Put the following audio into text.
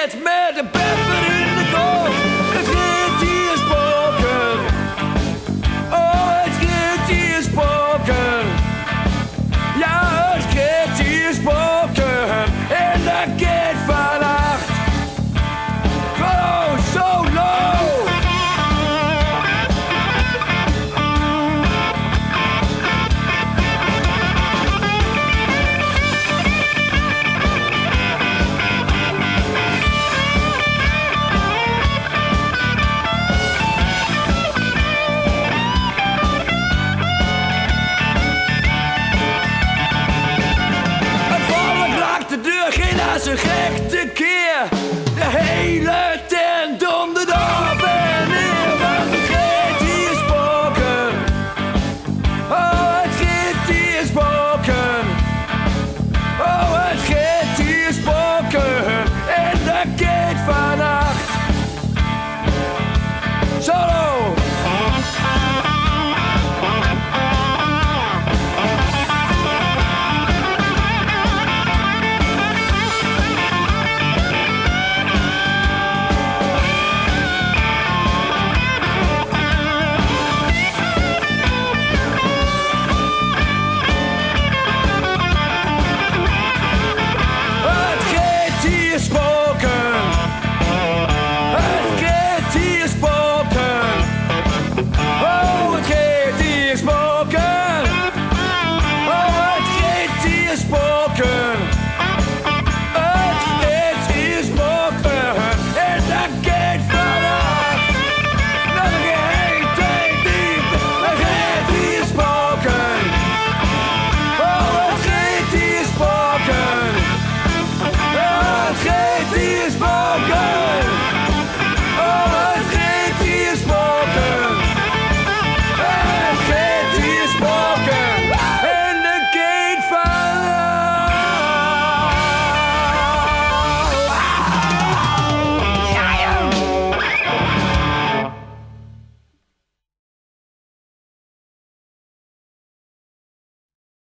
it's me! De gek te keer.